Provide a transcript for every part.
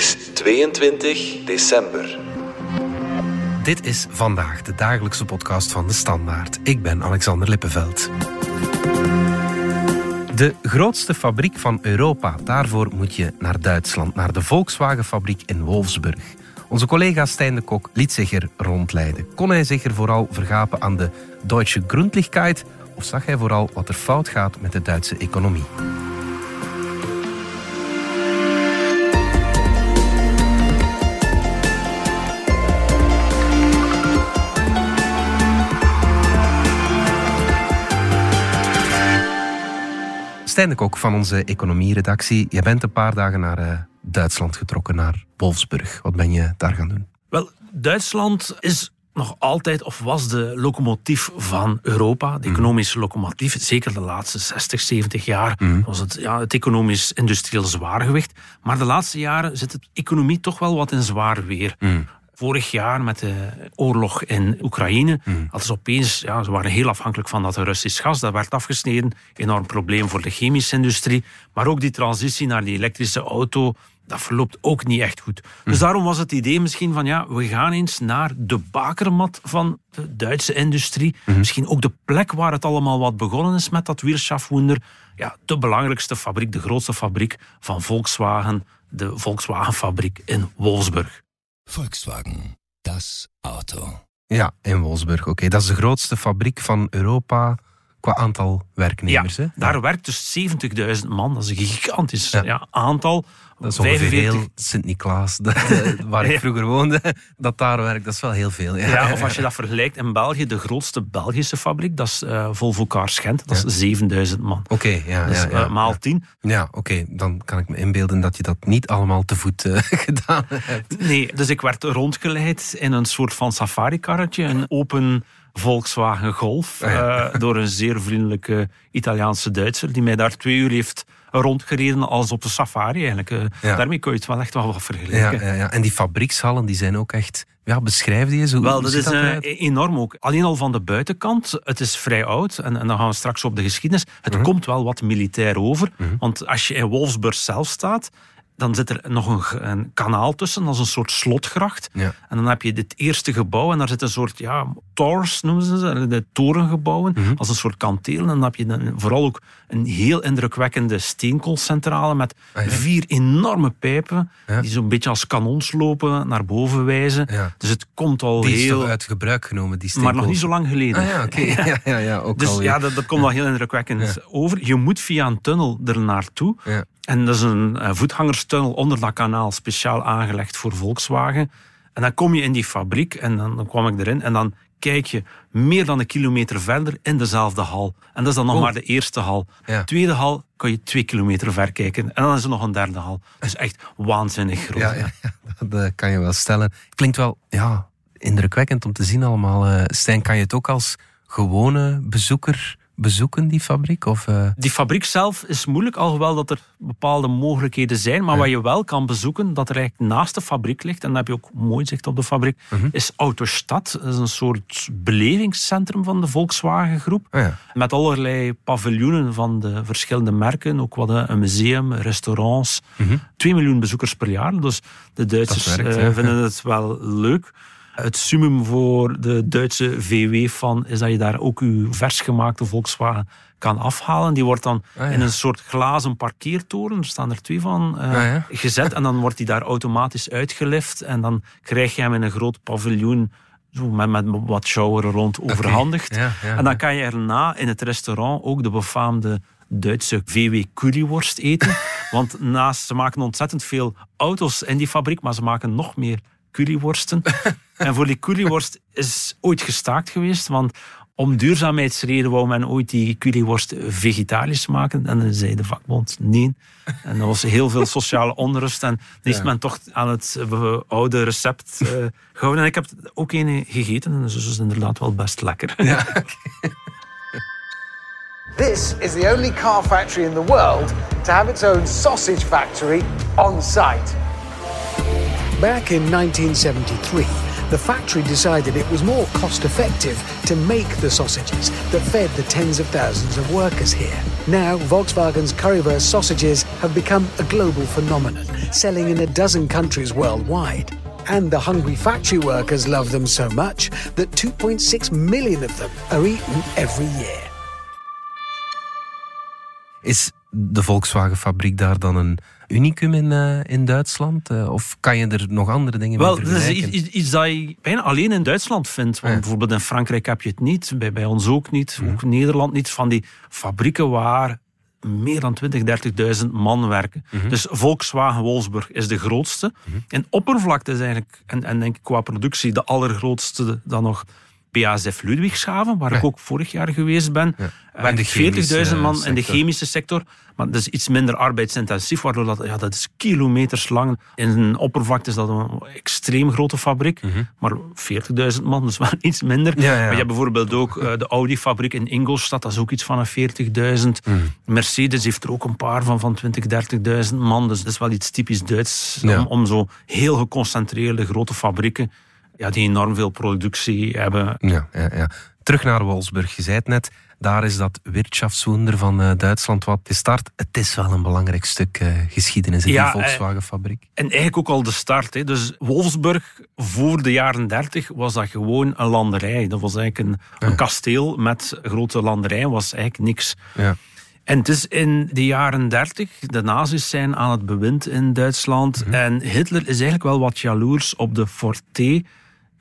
is 22 december. Dit is vandaag de dagelijkse podcast van de Standaard. Ik ben Alexander Lippenveld. De grootste fabriek van Europa. Daarvoor moet je naar Duitsland, naar de Volkswagen-fabriek in Wolfsburg. Onze collega Stijn de Kok liet zich er rondleiden. Kon hij zich er vooral vergapen aan de Deutsche Gründlichkeit of zag hij vooral wat er fout gaat met de Duitse economie? Stijn de Kok van onze economieredactie. Je bent een paar dagen naar uh, Duitsland getrokken, naar Wolfsburg. Wat ben je daar gaan doen? Wel, Duitsland is nog altijd of was de locomotief van Europa, de mhm. economische locomotief. Zeker de laatste 60, 70 jaar mm. was het ja, het economisch-industrieel zwaargewicht. Maar de laatste jaren zit de economie toch wel wat in zwaar weer. Mhm. Vorig jaar met de oorlog in Oekraïne mm. hadden ze opeens, ja, ze waren heel afhankelijk van dat Russisch gas. Dat werd afgesneden. Enorm probleem voor de chemische industrie. Maar ook die transitie naar die elektrische auto dat verloopt ook niet echt goed. Dus hm. daarom was het idee misschien van ja, we gaan eens naar de bakermat van de Duitse industrie. Hm. Misschien ook de plek waar het allemaal wat begonnen is met dat Wirtschaftswunder. Ja, de belangrijkste fabriek, de grootste fabriek van Volkswagen, de Volkswagenfabriek in Wolfsburg. Volkswagen, das Auto. Ja, in Wolfsburg, oké. Dat is de grootste fabriek van Europa qua aantal werknemers. Ja, daar werkt dus 70.000 man. Dat is een gigantisch ja. aantal. Dat is ongeveer 45... heel Sint-Niklaas, waar ik vroeger woonde, dat daar werkt. Dat is wel heel veel. Ja. ja. of als je dat vergelijkt in België, de grootste Belgische fabriek, dat is uh, Volvo Cars Gent, dat is 7000 man. Oké, ja. Dus, ja, maal 10. Ja, oké. Dan kan ik me inbeelden dat je dat niet allemaal te voet uh, gedaan hebt. Nee, dus ik werd rondgeleid in een soort van safari-karretje, een open Volkswagen Golf, uh, door een zeer vriendelijke Italiaanse Duitser, die mij daar twee uur heeft rondgereden als op een safari eigenlijk. Eh. Daarmee kun je het wel echt wel wat vergelijken. Ja, ja, En die fabriekshallen die zijn ook echt... Ja, beschrijf die eens. Hoe, wel, dat is uh, enorm ook. Alleen al van de buitenkant, het is vrij oud. En, en dan gaan we straks op de geschiedenis. Het mhm. komt wel wat militair over. Mhm. Want als je in Wolfsburg zelf staat dan zit er nog een, een, kanaal tussen, als een soort slotgracht. Ja. En dan heb je dit eerste gebouw en daar zit een soort ja, towers, noemen ze ze, de torengebouwen, mm als een soort kanteel. En dan heb je dan vooral ook een heel indrukwekkende steenkoolcentrale met ah, vier enorme pijpen, die zo'n beetje als kanons lopen, naar boven wijzen. Dus het komt al die heel... uit gebruik genomen, die Maar nog niet zo lang geleden. Ah, ja, oké. ja. ja, ja, ook dus ja, dat, dat komt wel heel indrukwekkend over. Je moet via een tunnel er naartoe. En dat is een voetgangerstunnel onder dat kanaal, speciaal aangelegd voor Volkswagen. En dan kom je in die fabriek en dan, dan kwam ik erin en dan kijk je meer dan een kilometer verder in dezelfde hal. En dat is dan nog oh. maar de eerste hal. Ja. Tweede hal kan je twee kilometer ver kijken. En dan is er nog een derde hal. Dus echt waanzinnig groot. Ja, ja, dat eh, kan je wel stellen. Klinkt wel ja, indrukwekkend om te zien allemaal. Uh, Stijn, kan je het ook als gewone bezoeker bezoeken, die fabriek? Of, uh... Die fabriek zelf is moeilijk, alhoewel dat er bepaalde mogelijkheden zijn. Maar wat je wel kan bezoeken, dat er eigenlijk naast de fabriek ligt, en dan heb je ook mooi zicht op de fabriek, uh is Autostad. Dat is een soort belevingscentrum van de Volkswagen groep. Oh ja. Met allerlei paviljoenen van de verschillende merken. Ook wat een museum, restaurants. Uh Twee miljoen bezoekers per jaar. Dus de Duitsers werkt, vinden het wel leuk. Het summum voor de Duitse VW van is dat je daar ook je versgemaakte Volkswagen kan afhalen. Die wordt dan ah, in een soort glazen parkeertoren, er staan er twee van, uh, gezet. En dan wordt die daar automatisch uitgelift. En dan krijg je hem in een groot paviljoen zo met, met wat shower rond overhandigd. en dan kan je erna in het restaurant ook de befaamde Duitse VW curryworst eten. Want naast, ze maken ontzettend veel auto's in die fabriek, maar ze maken nog meer curryworsten. en voor die curryworst is ooit gestaakt geweest, want om duurzaamheidsreden wou men ooit die curryworst vegetarisch maken. En dan zei de vakbond nee. En er was heel veel sociale onrust. En dan is men toch aan het oude recept uh, gehouden. En ik heb ook een gegeten. En dus is inderdaad wel best lekker. Ja, This is the only car factory in the world to have its own sausage factory on site. Back in 1973, the factory decided it was more cost effective to make the sausages that fed the tens of thousands of workers here. Now, Volkswagen's Currywurst sausages have become a global phenomenon, selling in a dozen countries worldwide. And the hungry factory workers love them so much that 2.6 million of them are eaten every year. Is de Volkswagen-fabriek daar dan een unicum in, uh, in Duitsland? Uh, of kan je er nog andere dingen Wel, mee dat is vergelijken? iets, iets dat je bijna alleen in Duitsland vindt. Want Ja. bijvoorbeeld in Frankrijk heb je het niet, bij, bij ons ook niet, Mhm. ook in Nederland niet. Van die fabrieken waar meer dan 20.000, 30.000 man werken. Mhm. Dus Volkswagen Wolfsburg is de grootste. En oppervlakte is eigenlijk, en, en denk ik qua productie, de allergrootste dan nog BASF Ludwigshaven, waar ik ook vorig jaar geweest ben. Ja. Werken En de 40.000 man chemische in de chemische sector. Maar dat is iets minder arbeidsintensief, waardoor dat, ja, dat is kilometers lang. In een oppervlakte is dat een extreem grote fabriek. Maar 40.000 man, dus wel iets minder. Mhm. Ja, ja. Maar je hebt bijvoorbeeld ook eh, de Audi-fabriek in Ingolstadt, dat is ook iets van een 40.000. Mhm. Mercedes heeft er ook een paar van, van 20.000, 30.000 man. Dus dat is wel iets typisch Duits, om, om zo heel geconcentreerde grote fabrieken, ja, die enorm veel productie hebben. Ja, ja, ja. Terug naar Wolfsburg. Je zei het net, daar is dat Wirtschaftswunder van eh, Duitsland wat gestart. Het is wel een belangrijk stuk eh, geschiedenis in Ja, die eh, Volkswagen-fabriek. En eigenlijk ook al de start. Hè. Dus Wolfsburg, voor de jaren 30, was dat gewoon een landerij. Dat was eigenlijk een, een kasteel met grote landerijen, was eigenlijk niks. Ja. En het is in de jaren 30, de nazi's zijn aan het bewind in Duitsland. En Hitler is eigenlijk wel wat jaloers op de Forte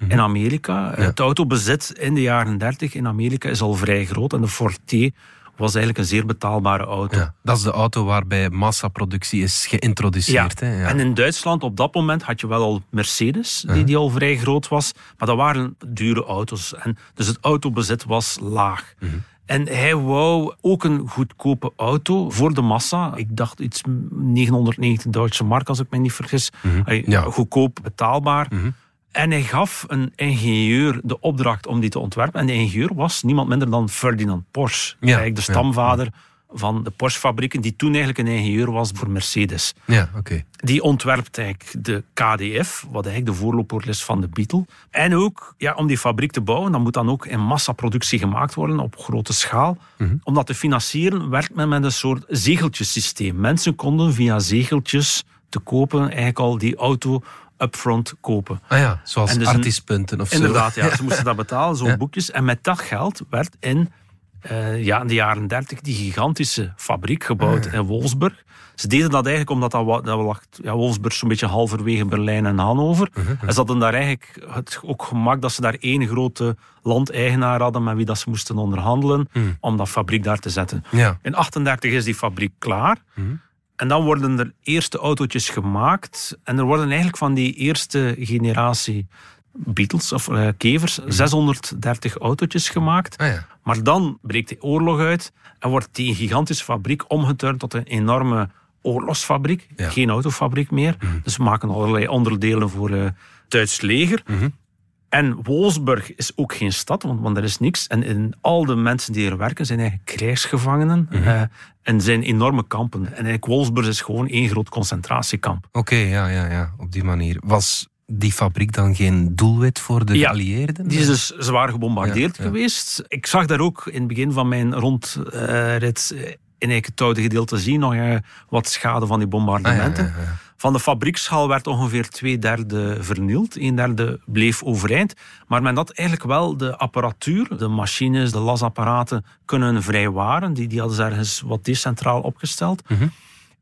in Amerika. Het autobezit in de jaren 30 in Amerika is al vrij groot. En de Forte was eigenlijk een zeer betaalbare auto. Ja, dat is de auto waarbij massaproductie is geïntroduceerd. Hè? Ja. En in Duitsland op dat moment had je wel al Mercedes, die, die al vrij groot was. Maar dat waren dure auto's. En dus het autobezit was laag. Mhm. En hij wou ook een goedkope auto voor de massa. Ik dacht iets 990 Duitse mark, als ik me niet vergis. Mhm. Ja. Mhm. Goedkoop, betaalbaar. En hij gaf een ingenieur de opdracht om die te ontwerpen. En de ingenieur was niemand minder dan Ferdinand Porsche. eigenlijk de ja, stamvader van de Porsche-fabrieken, die toen eigenlijk een ingenieur was voor Mercedes. ja, oké. Die ontwerpt eigenlijk de KDF, wat eigenlijk de voorloper is van de Beetle. En ook, ja, om die fabriek te bouwen, dan moet dan ook in massaproductie gemaakt worden op grote schaal. Om dat te financieren, werkt men met een soort zegeltjesysteem. Mensen konden via zegeltjes te kopen eigenlijk al die auto upfront kopen. Ah ja, zoals dus of zo. Inderdaad, ja, ze moesten dat betalen, zo'n boekjes. En met dat geld werd in, eh, ja, in de jaren 30 die gigantische fabriek gebouwd in Wolfsburg. Ze deden dat eigenlijk omdat dat, dat lag, ja, Wolfsburg zo'n beetje halverwege Berlijn en Hannover. En ze hadden daar eigenlijk het ook gemak dat ze daar één grote landeigenaar hadden met wie dat ze moesten onderhandelen om dat fabriek daar te zetten. Ja. In 38 is die fabriek klaar. En dan worden er eerste autootjes gemaakt. En er worden eigenlijk van die eerste generatie Beatles of eh, kevers 630 autootjes gemaakt. Ah ja. Maar dan breekt de oorlog uit en wordt die gigantische fabriek omgeturnd tot een enorme oorlogsfabriek. Ja. Mhm. Geen autofabriek meer. Dus we maken allerlei onderdelen voor het Duits leger. Mhm. En Wolfsburg is ook geen stad, want, want er is niks. En in al de mensen die er werken zijn eigenlijk krijgsgevangenen. Mhm. eh, en zijn enorme kampen. En eigenlijk Wolfsburg is gewoon één groot concentratiekamp. Oké, ja, ja, ja, op die manier. Was die fabriek dan geen doelwit voor de Ja, geallieerden? Die is dus zwaar gebombardeerd Ja, ja. geweest. Ik zag daar ook in het begin van mijn rondrit eh, in het oude gedeelte zien nog eh, wat schade van die Ah, ja, bombardementen. ja, ja. Van de fabrieksschaal werd ongeveer twee derde vernield. Een derde bleef overeind. Maar men had eigenlijk wel de apparatuur, de machines, de lasapparaten kunnen vrijwaren. Die, die hadden ze ergens wat decentraal opgesteld. Mhm.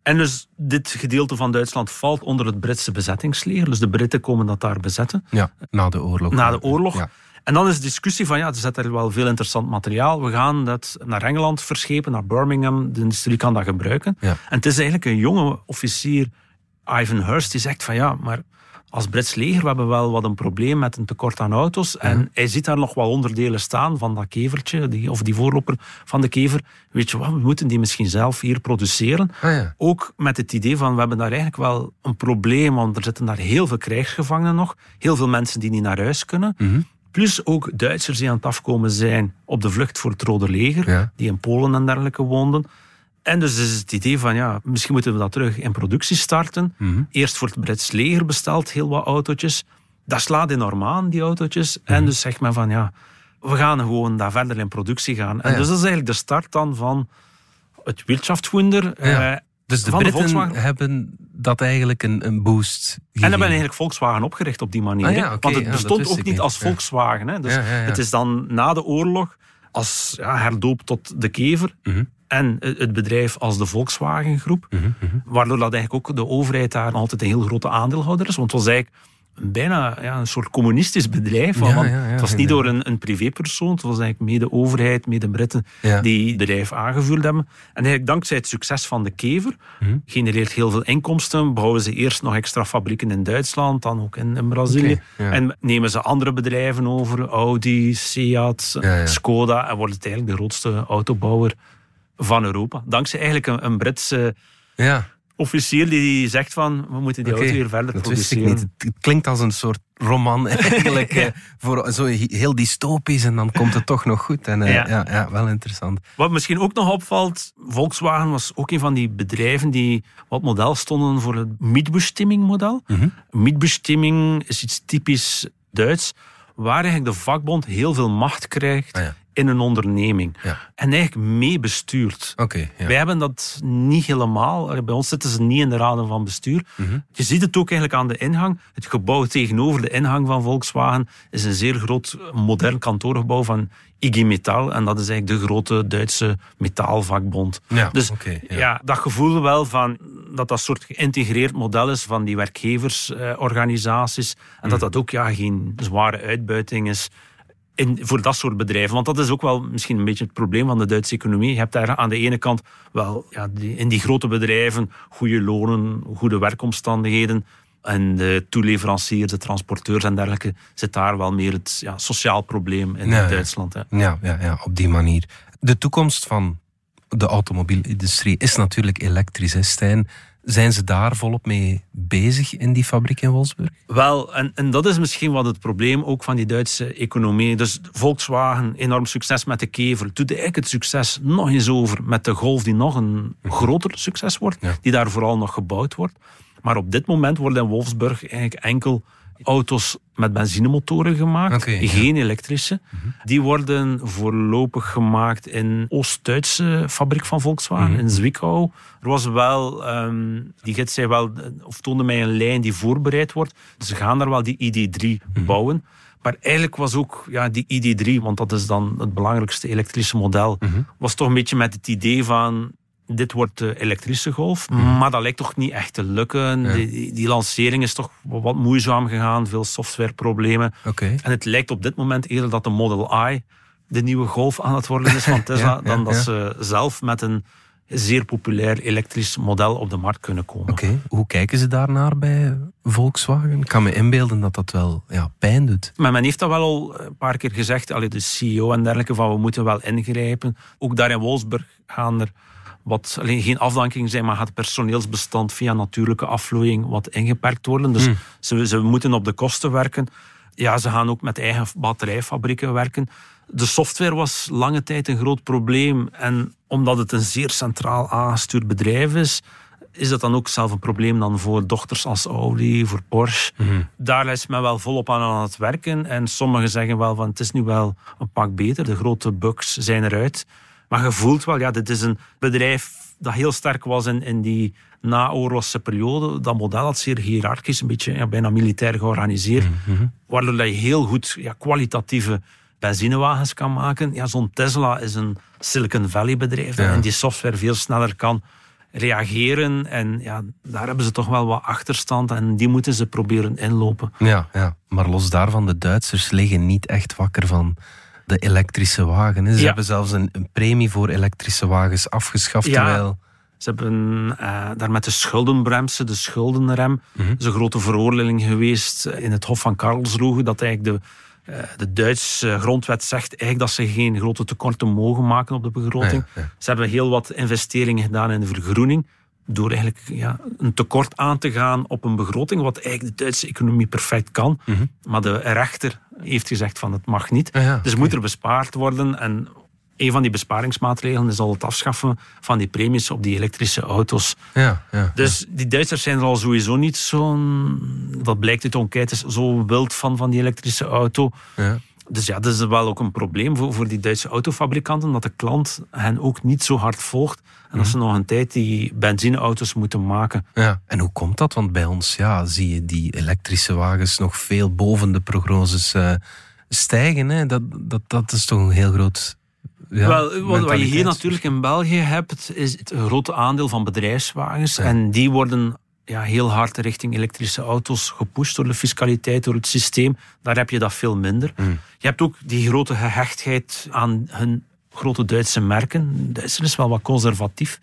En dus dit gedeelte van Duitsland valt onder het Britse bezettingsleger. Dus de Britten komen dat daar bezetten Ja, na de oorlog. na de oorlog. Ja. En dan is de discussie van, ja, er zit er wel veel interessant materiaal. We gaan dat naar Engeland verschepen, naar Birmingham. De industrie kan dat gebruiken. Ja. En het is eigenlijk een jonge officier, Ivan Hurst, die zegt van, ja, maar als Brits leger, we hebben wel wat een probleem met een tekort aan auto's. En hij ziet daar nog wel onderdelen staan van dat kevertje, die, of die voorloper van de kever. Weet je wat, we moeten die misschien zelf hier produceren. Ah ja. Ook met het idee van, we hebben daar eigenlijk wel een probleem, want er zitten daar heel veel krijgsgevangenen nog. Heel veel mensen die niet naar huis kunnen. Mhm. Plus ook Duitsers die aan het afkomen zijn op de vlucht voor het Rode Leger, Ja. die in Polen en dergelijke woonden. En dus is het idee van, ja, misschien moeten we dat terug in productie starten. Mhm. Eerst voor het Brits leger besteld heel wat autootjes. Dat slaat enorm aan, die autootjes. Mhm. En dus zegt men van, ja, we gaan gewoon daar verder in productie gaan. En Ah, ja. dus dat is eigenlijk de start dan van het Wirtschaftswunder. Ja. Eh, Dus de Britten hebben dat eigenlijk een, een boost En gegeven. hebben eigenlijk Volkswagen opgericht op die manier. Ah ja, Want het bestond ook niet als. Volkswagen. Hè. Dus. Het is dan na de oorlog als ja, herdoop tot de Kever Mhm. En het bedrijf als de Volkswagen Groep. Mhm, mhm. Waardoor dat eigenlijk ook de overheid daar altijd een heel grote aandeelhouder is. Want het was eigenlijk bijna ja, een soort communistisch bedrijf. Want ja, ja, het was niet door een, een privépersoon. Het was eigenlijk mede overheid, mede Britten die het bedrijf aangevuurd hebben. En eigenlijk dankzij het succes van de Kever Mhm. genereert heel veel inkomsten. Bouwen ze eerst nog extra fabrieken in Duitsland, dan ook in, in Brazilië. En nemen ze andere bedrijven over, Audi, Seat. Skoda. En wordt het eigenlijk de grootste autobouwer van Europa. Dankzij eigenlijk een, een Britse Ja, officier die zegt van, we moeten die auto weer verder dat wist ik produceren. niet. Het, klinkt als een soort roman eigenlijk. eh, voor, zo he- heel dystopisch en dan komt het toch nog goed. En, eh, Ja. ja. Ja, wel interessant. Wat misschien ook nog opvalt, Volkswagen was ook een van die bedrijven die wat model stonden voor het Mietbestimming-model. Mhm. Mietbestimming is iets typisch Duits, waar eigenlijk de vakbond heel veel macht krijgt Ah ja. In een onderneming. Ja. En eigenlijk meebestuurt. Oké, ja. Wij hebben dat niet helemaal. Bij ons zitten ze niet in de raden van bestuur. Mhm. Je ziet het ook eigenlijk aan de ingang. Het gebouw tegenover de ingang van Volkswagen is een zeer groot modern kantoorgebouw van IG Metall. En dat is eigenlijk de grote Duitse metaalvakbond. Ja, dus ja. ja. dat gevoel wel van dat dat soort geïntegreerd model is van die werkgeversorganisaties. en dat dat ook ja, geen zware uitbuiting is in, voor dat soort bedrijven. Want dat is ook wel misschien een beetje het probleem van de Duitse economie. Je hebt daar aan de ene kant wel ja, die, in die grote bedrijven goede lonen, goede werkomstandigheden. En de toeleveranciers, de transporteurs en dergelijke, zit daar wel meer het ja, sociaal probleem in Ja. Duitsland. Hè. Ja, ja, ja, op die manier. De toekomst van de automobielindustrie is natuurlijk elektrisch, hè, Stijn. Zijn ze daar volop mee bezig in die fabriek in Wolfsburg? Wel, en, en dat is misschien wat het probleem ook van die Duitse economie. Dus Volkswagen, enorm succes met de kever. Doet eigenlijk het succes nog eens over met de Golf, die nog een groter succes wordt. Ja. Die daar vooral nog gebouwd wordt. Maar op dit moment worden in Wolfsburg eigenlijk enkel auto's met benzinemotoren gemaakt. Ja. geen elektrische. Die worden voorlopig gemaakt in Oost-Duitse fabriek van Volkswagen, in Zwickau. Er was wel, ehm, die gids zei wel, of toonde mij een lijn die voorbereid wordt. Dus ze gaan daar wel die ID3 bouwen. Maar eigenlijk was ook ja, die ID3, want dat is dan het belangrijkste elektrische model, was toch een beetje met het idee van dit wordt de elektrische golf. Maar dat lijkt toch niet echt te lukken. Die, die, die lancering is toch wat moeizaam gegaan, veel softwareproblemen. Oké. En het lijkt op dit moment eerder dat de Model I de nieuwe golf aan het worden is van Tesla, Ja, ja, dan dat ze zelf met een zeer populair elektrisch model op de markt kunnen komen. Oké. Hoe kijken ze daarnaar bij Volkswagen? Ik kan me inbeelden dat dat wel ja, pijn doet. Maar men heeft dat wel al een paar keer gezegd, allee, de CEO en dergelijke, van we moeten wel ingrijpen. Ook daar in Wolfsburg gaan er wat, alleen geen afdanking zijn, maar gaat het personeelsbestand via natuurlijke afvloeiing wat ingeperkt worden. Dus ze, ze moeten op de kosten werken. Ja, ze gaan ook met eigen batterijfabrieken werken. De software was lange tijd een groot probleem. En omdat het een zeer centraal aangestuurd bedrijf is, is dat dan ook zelf een probleem dan voor dochters als Audi, voor Porsche. Daar is men wel volop aan aan het werken. En sommigen zeggen wel van het is nu wel een pak beter. De grote bugs zijn eruit. Maar je voelt wel, ja, dit is een bedrijf dat heel sterk was in, in die naoorlogse periode. Dat model had zeer hiërarchisch, een beetje ja, bijna militair georganiseerd. Waardoor dat je heel goed ja, kwalitatieve benzinewagens kan maken. Ja, Zo'n Tesla is een Silicon Valley bedrijf Ja. in die software veel sneller kan reageren. En ja, daar hebben ze toch wel wat achterstand en die moeten ze proberen inlopen. Ja, ja. Maar los daarvan, de Duitsers liggen niet echt wakker van de elektrische wagen. hè. Ze Ja. hebben zelfs een, een premie voor elektrische wagens afgeschaft. Ja. Terwijl... Ze hebben eh, daar met de schuldenbremse, de schuldenrem, is een grote veroordeling geweest in het Hof van Karlsruhe, dat eigenlijk de, eh, de Duitse grondwet zegt eigenlijk dat ze geen grote tekorten mogen maken op de begroting. Ja, ja. Ze hebben heel wat investeringen gedaan in de vergroening, door eigenlijk ja, een tekort aan te gaan op een begroting, wat eigenlijk de Duitse economie perfect kan. Mhm. Maar de rechter heeft gezegd van het mag niet. Ah ja, dus moet er bespaard worden en een van die besparingsmaatregelen is al het afschaffen van die premies op die elektrische auto's. Ja, ja. Dus die Duitsers zijn er al sowieso niet zo'n, dat blijkt uit de enquêtes, zo wild van, van die elektrische auto. Dus ja, dat is wel ook een probleem voor, voor die Duitse autofabrikanten, dat de klant hen ook niet zo hard volgt. En dat ze nog een tijd die benzineauto's moeten maken. Ja. En hoe komt dat? Want bij ons ja, zie je die elektrische wagens nog veel boven de prognoses eh, stijgen. Hè? Dat, dat, dat is toch een heel groot. Ja, Wel, wat, wat je hier natuurlijk in België hebt, is het grote aandeel van bedrijfswagens. En die worden ja, heel hard richting elektrische auto's gepusht door de fiscaliteit, door het systeem. Daar heb je dat veel minder. Je hebt ook die grote gehechtheid aan hun grote Duitse merken. Duitsland is wel wat conservatief.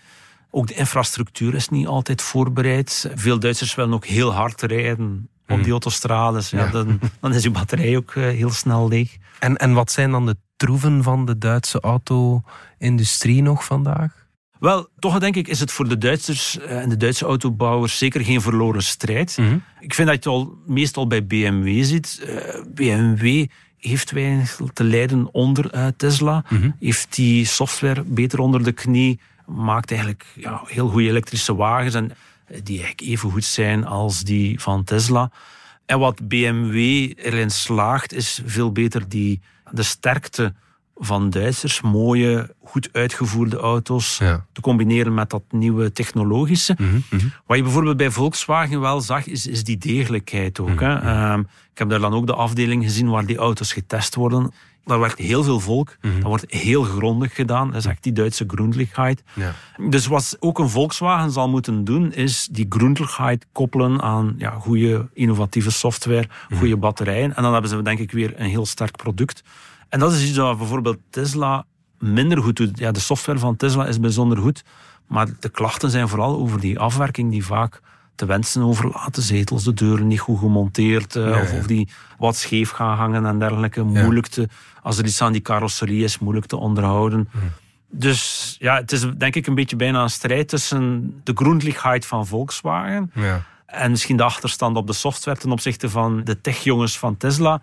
Ook de infrastructuur is niet altijd voorbereid. Veel Duitsers willen ook heel hard rijden op die autostrades. Ja, Ja. Dan, dan is je batterij ook eh, heel snel leeg. En, en wat zijn dan de troeven van de Duitse auto-industrie nog vandaag? Wel, toch denk ik is het voor de Duitsers eh, en de Duitse autobouwers zeker geen verloren strijd. Ik vind dat je het al meestal bij BMW ziet. Eh, BMW heeft weinig te lijden onder eh, Tesla. Heeft die software beter onder de knie. Maakt eigenlijk ja, heel goede elektrische wagens. En die eigenlijk even goed zijn als die van Tesla. En wat BMW erin slaagt, is veel beter die, de sterkte van Duitsers. Mooie, goed uitgevoerde auto's Ja. te combineren met dat nieuwe technologische. Wat je bijvoorbeeld bij Volkswagen wel zag, is, is die degelijkheid ook. Hè. Ehm, ik heb daar dan ook de afdeling gezien waar die auto's getest worden. Daar werkt heel veel volk. Dat wordt heel grondig gedaan. Dat is echt die Duitse Grundlichkeit. Ja. Dus wat ook een Volkswagen zal moeten doen, is die Grundlichkeit koppelen aan ja, goede innovatieve software, goede batterijen. En dan hebben ze denk ik weer een heel sterk product. En dat is iets dat bijvoorbeeld Tesla minder goed doet. Ja, de software van Tesla is bijzonder goed, maar de klachten zijn vooral over die afwerking die vaak te wensen overlaat. De zetels, de deuren niet goed gemonteerd, eh, Ja, of, ja. of die wat scheef gaan hangen en dergelijke. Moeilijk te, als er iets aan die carrosserie is, moeilijk te onderhouden. Dus ja, het is denk ik een beetje bijna een strijd tussen de Grundlichkeit van Volkswagen Ja. en misschien de achterstand op de software ten opzichte van de techjongens van Tesla,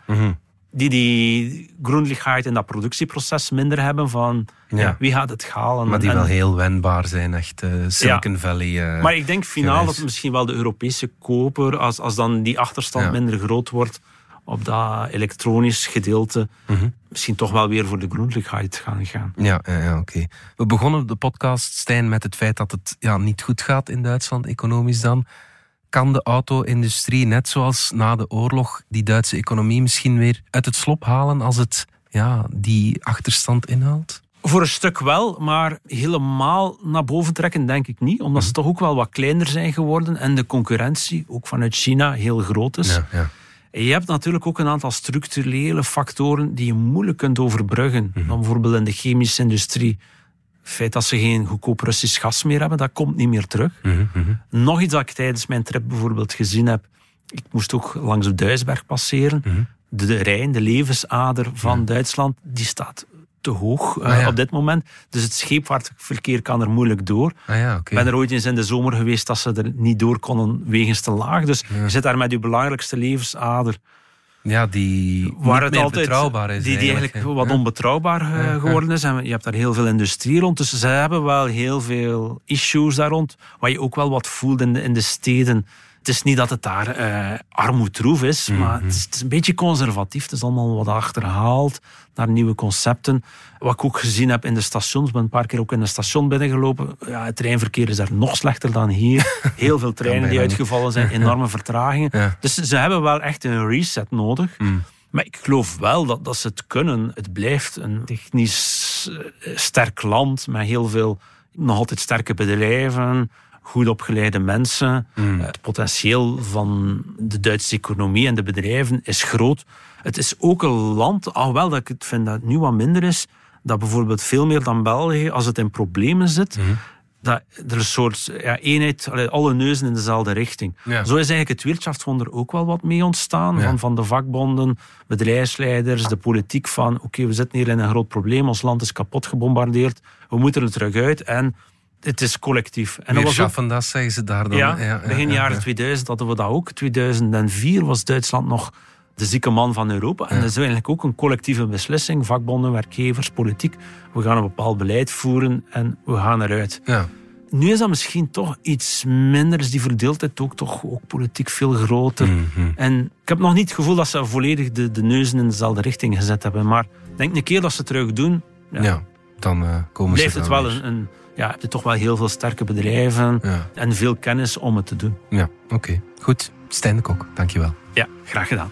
die die Grundlichkeit in dat productieproces minder hebben van Ja. ja, wie gaat het halen. Maar die En- wel heel wendbaar zijn, echt eh, Silicon Valley. eh, maar ik denk finaal geweest. dat misschien wel de Europese koper, als, als dan die achterstand Ja. minder groot wordt op dat elektronisch gedeelte, Mhm. misschien toch wel weer voor de Grundlichkeit gaan gaan. Ja, ja, ja oké. We begonnen de podcast, Stijn, met het feit dat het ja, niet goed gaat in Duitsland, economisch dan. Kan de auto-industrie, net zoals na de oorlog, die Duitse economie misschien weer uit het slop halen als het ja, die achterstand inhaalt? Voor een stuk wel, maar helemaal naar boven trekken denk ik niet. Omdat ze toch ook wel wat kleiner zijn geworden en de concurrentie, ook vanuit China, heel groot is. Ja, ja. En je hebt natuurlijk ook een aantal structurele factoren die je moeilijk kunt overbruggen. Dan bijvoorbeeld in de chemische industrie. Het feit dat ze geen goedkoop Russisch gas meer hebben, dat komt niet meer terug. Nog iets dat ik tijdens mijn trip bijvoorbeeld gezien heb. Ik moest ook langs de Duisberg passeren. De, de Rijn, de levensader van Duitsland, die staat te hoog eh, Ah, ja. op dit moment. Dus het scheepvaartverkeer kan er moeilijk door. Ah ja. Ik ben er ooit eens in de zomer geweest dat ze er niet door konden wegens te laag. Dus je zit daar met je belangrijkste levensader. Ja, die Waar het altijd, betrouwbaar is Die, die eigenlijk wat onbetrouwbaar eh, Ja, ja. geworden is. En je hebt daar heel veel industrie rond. Dus ze hebben wel heel veel issues daar rond. Wat je ook wel wat voelt in de, in de steden. Het is niet dat het daar eh armoedroef is, Mhm. maar het is, het is een beetje conservatief. Het is allemaal wat achterhaald naar nieuwe concepten. Wat ik ook gezien heb in de stations, ik ben een paar keer ook in een station binnengelopen. Ja, het treinverkeer is daar nog slechter dan hier. Heel veel treinen die uitgevallen zijn, enorme vertragingen. Ja. Dus ze hebben wel echt een reset nodig. Maar ik geloof wel dat, dat ze het kunnen. Het blijft een technisch eh, sterk land met heel veel nog altijd sterke bedrijven, goed opgeleide mensen. Eh, Het potentieel van de Duitse economie en de bedrijven is groot. Het is ook een land, alhoewel dat ik het vind dat het nu wat minder is, dat bijvoorbeeld veel meer dan België, als het in problemen zit, dat er een soort ja, eenheid, alle neuzen in dezelfde richting. Ja. Zo is eigenlijk het Wirtschaftswunder ook wel wat mee ontstaan. Ja. Van, van de vakbonden, bedrijfsleiders, de politiek van oké, we zitten hier in een groot probleem, ons land is kapot gebombardeerd, we moeten er terug uit en het is collectief. En dat was ook, dat zeggen ze daar dan. ja, ja, begin ja, jaren ja. 2000 hadden we dat ook. 2004 was Duitsland nog de zieke man van Europa. En dat is eigenlijk ook een collectieve beslissing. Vakbonden, werkgevers, politiek. We gaan een bepaald beleid voeren en we gaan eruit. Ja. nu is dat misschien toch iets minder. Is die verdeeldheid ook toch ook politiek veel groter. Mhm. En ik heb nog niet het gevoel dat ze volledig de, de neuzen in dezelfde richting gezet hebben. Maar ik denk een keer dat ze het terug doen, ja, Ja, dan eh, komen blijft ze het wel een, een... Ja, heb je toch wel heel veel sterke bedrijven Ja, en veel kennis om het te doen. ja oké. Goed. Stijn de Kok, dankjewel. Ja, graag gedaan.